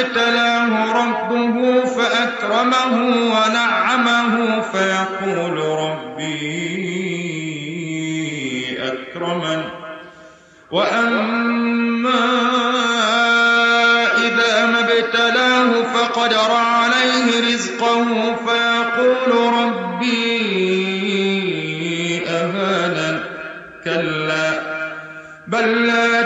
ابتلاه ربه فأكرمه ونعمه فيقول ربي أكرمن. وأما إذا ما ابتلاه فقدر عليه رزقه فيقول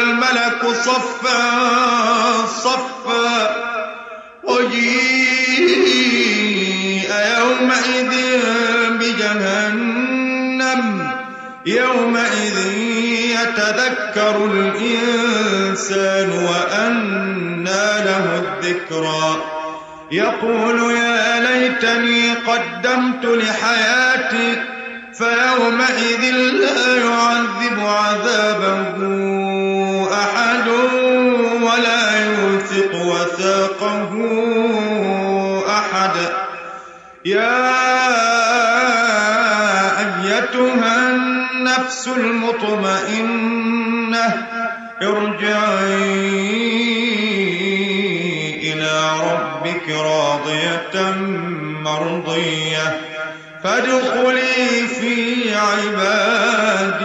والملك صفا صفا. وجيء يومئذ بجهنم يومئذ يتذكر الإنسان وأنى له الذكرى. يقول يا ليتني قدمت لحياتي فيومئذ لا يعذب عذابه. أحد. يا أيتها النفس المطمئنة ارجعي إلى ربك راضية مرضية فادخلي في عبادي